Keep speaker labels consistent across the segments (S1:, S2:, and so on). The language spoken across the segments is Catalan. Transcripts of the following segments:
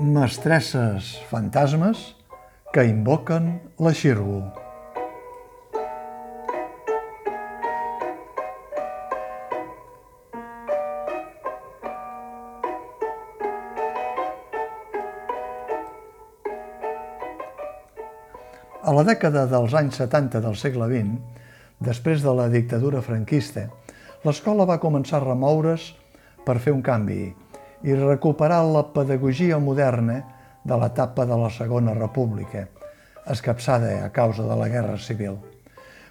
S1: Mestresses fantasmes que invoquen la Xirgo. A la dècada dels anys 70 del segle XX, després de la dictadura franquista, l'escola va començar a remoure's per fer un canvi i recuperar la pedagogia moderna de l'etapa de la Segona República, escapçada a causa de la Guerra Civil.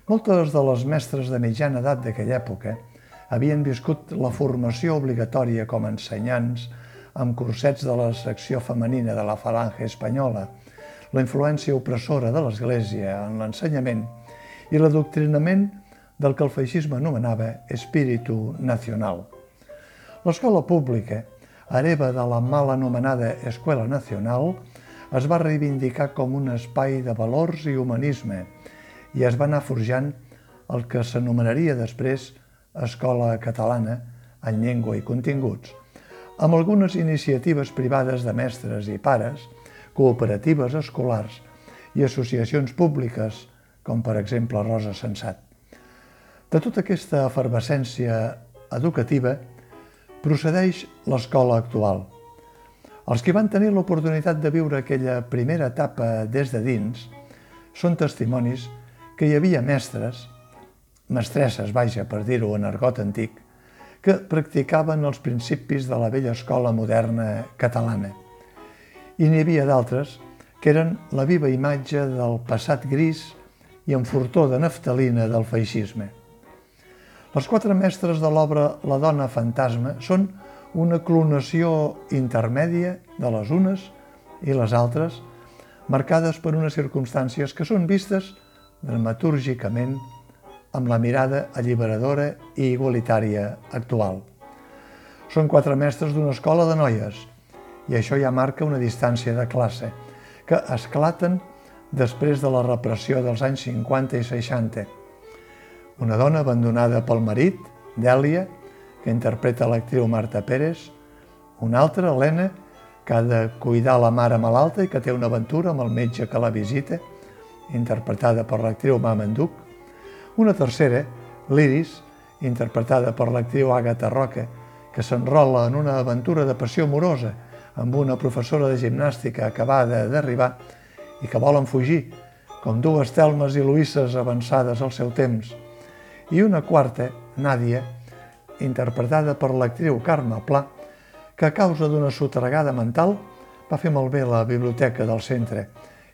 S1: Moltes de les mestres de mitjana edat d'aquella època havien viscut la formació obligatòria com a ensenyants amb cursets de la secció femenina de la Falange Espanyola, la influència opressora de l'Església en l'ensenyament i l'adoctrinament del que el feixisme anomenava espíritu nacional. L'escola pública, hereva de la mal anomenada Escuela Nacional, es va reivindicar com un espai de valors i humanisme i es va anar forjant el que s'anomenaria després Escola Catalana en llengua i continguts, amb algunes iniciatives privades de mestres i pares cooperatives escolars i associacions públiques, com per exemple Rosa Sensat. De tota aquesta efervescència educativa procedeix l'escola actual. Els que van tenir l'oportunitat de viure aquella primera etapa des de dins són testimonis que hi havia mestres, mestresses, vaja, per dir-ho en argot antic, que practicaven els principis de la vella escola moderna catalana i n'hi havia d'altres que eren la viva imatge del passat gris i en furtó de naftalina del feixisme. Les quatre mestres de l'obra La dona fantasma són una clonació intermèdia de les unes i les altres, marcades per unes circumstàncies que són vistes dramatúrgicament amb la mirada alliberadora i igualitària actual. Són quatre mestres d'una escola de noies, i això ja marca una distància de classe, que esclaten després de la repressió dels anys 50 i 60. Una dona abandonada pel marit, Dèlia, que interpreta l'actriu Marta Pérez, una altra, Helena, que ha de cuidar la mare malalta i que té una aventura amb el metge que la visita, interpretada per l'actriu Mamanduc, una tercera, l'Iris, interpretada per l'actriu Agatha Roca, que s'enrola en una aventura de passió amorosa amb una professora de gimnàstica acabada d'arribar i que volen fugir, com dues Telmes i Luïsses avançades al seu temps, i una quarta, Nàdia, interpretada per l'actriu Carme Pla, que a causa d'una sotragada mental va fer malbé la biblioteca del centre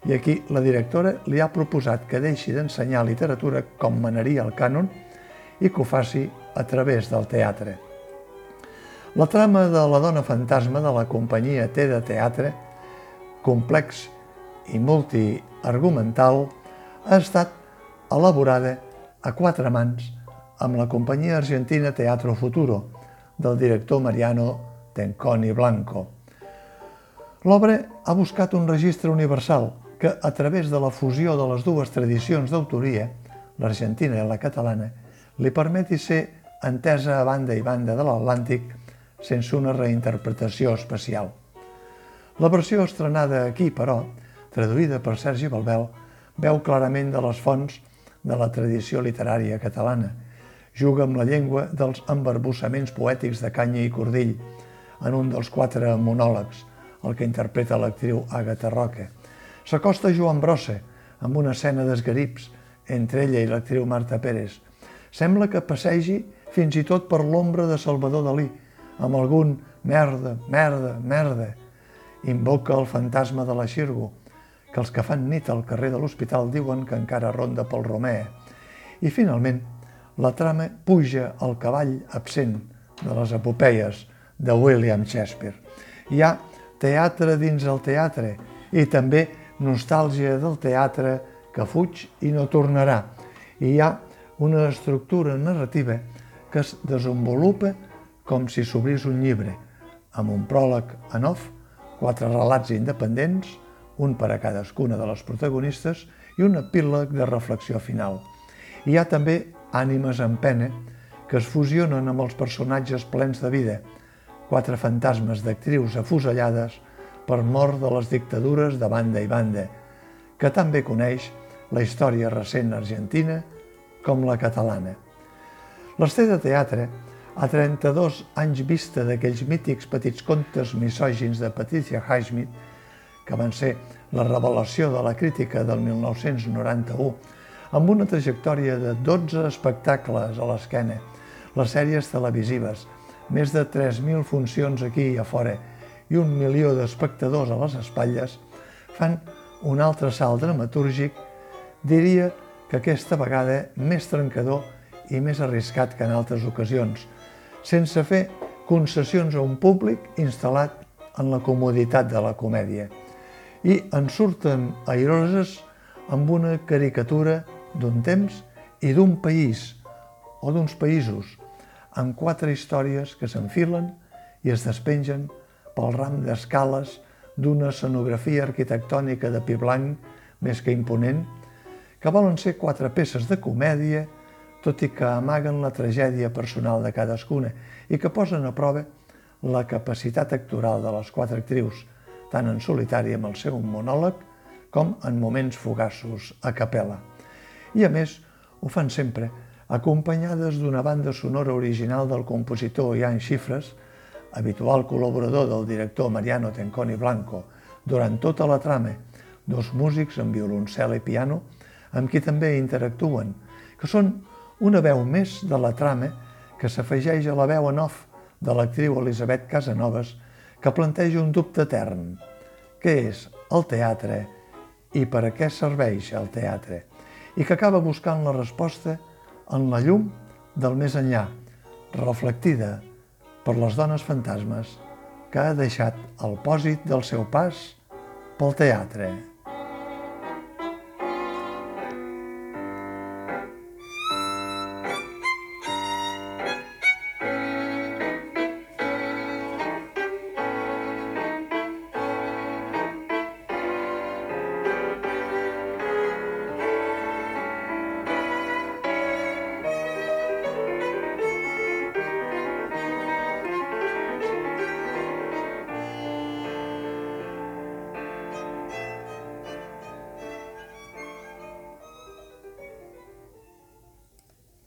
S1: i aquí la directora li ha proposat que deixi d'ensenyar literatura com manaria el cànon i que ho faci a través del teatre. La trama de la dona fantasma de la companyia T de teatre, complex i multiargumental, ha estat elaborada a quatre mans amb la companyia argentina Teatro Futuro del director Mariano Tenconi Blanco. L'obra ha buscat un registre universal que, a través de la fusió de les dues tradicions d'autoria, l'argentina i la catalana, li permeti ser entesa a banda i banda de l'Atlàntic sense una reinterpretació especial. La versió estrenada aquí, però, traduïda per Sergi Balbel, veu clarament de les fonts de la tradició literària catalana. Juga amb la llengua dels embarbussaments poètics de Canya i Cordill, en un dels quatre monòlegs, el que interpreta l'actriu Agatha Roca. S'acosta Joan Brossa, amb una escena d'esgarips entre ella i l'actriu Marta Pérez. Sembla que passegi fins i tot per l'ombra de Salvador Dalí, amb algun merda, merda, merda. Invoca el fantasma de la Xirgo, que els que fan nit al carrer de l'hospital diuen que encara ronda pel Romea. I finalment, la trama puja al cavall absent de les epopeies de William Shakespeare. Hi ha teatre dins el teatre i també nostàlgia del teatre que fuig i no tornarà. I hi ha una estructura narrativa que es desenvolupa com si s'obrís un llibre, amb un pròleg en off, quatre relats independents, un per a cadascuna de les protagonistes i un epíleg de reflexió final. Hi ha també ànimes en pena que es fusionen amb els personatges plens de vida, quatre fantasmes d'actrius afusellades per mort de les dictadures de banda i banda, que també coneix la història recent argentina com la catalana. L'Ester de Teatre, a 32 anys vista d'aquells mítics petits contes misògins de Patricia Highsmith, que van ser la revelació de la crítica del 1991, amb una trajectòria de 12 espectacles a l'esquena, les sèries televisives, més de 3.000 funcions aquí i a fora i un milió d'espectadors a les espatlles, fan un altre salt dramatúrgic, diria que aquesta vegada més trencador i més arriscat que en altres ocasions, sense fer concessions a un públic instal·lat en la comoditat de la comèdia. I en surten airoses amb una caricatura d'un temps i d'un país, o d'uns països, amb quatre històries que s'enfilen i es despengen pel ram d'escales d'una escenografia arquitectònica de pi blanc més que imponent, que volen ser quatre peces de comèdia, tot i que amaguen la tragèdia personal de cadascuna i que posen a prova la capacitat actoral de les quatre actrius, tant en solitari amb el seu monòleg com en moments fugassos a capella. I a més, ho fan sempre acompanyades d'una banda sonora original del compositor Ian Xifres, habitual col·laborador del director Mariano Tenconi Blanco, durant tota la trama, dos músics amb violoncel i piano, amb qui també interactuen, que són una veu més de la trama que s'afegeix a la veu en off de l'actriu Elisabet Casanovas, que planteja un dubte etern. Què és el teatre i per a què serveix el teatre? I que acaba buscant la resposta en la llum del més enllà, reflectida per les dones fantasmes que ha deixat el pòsit del seu pas pel teatre.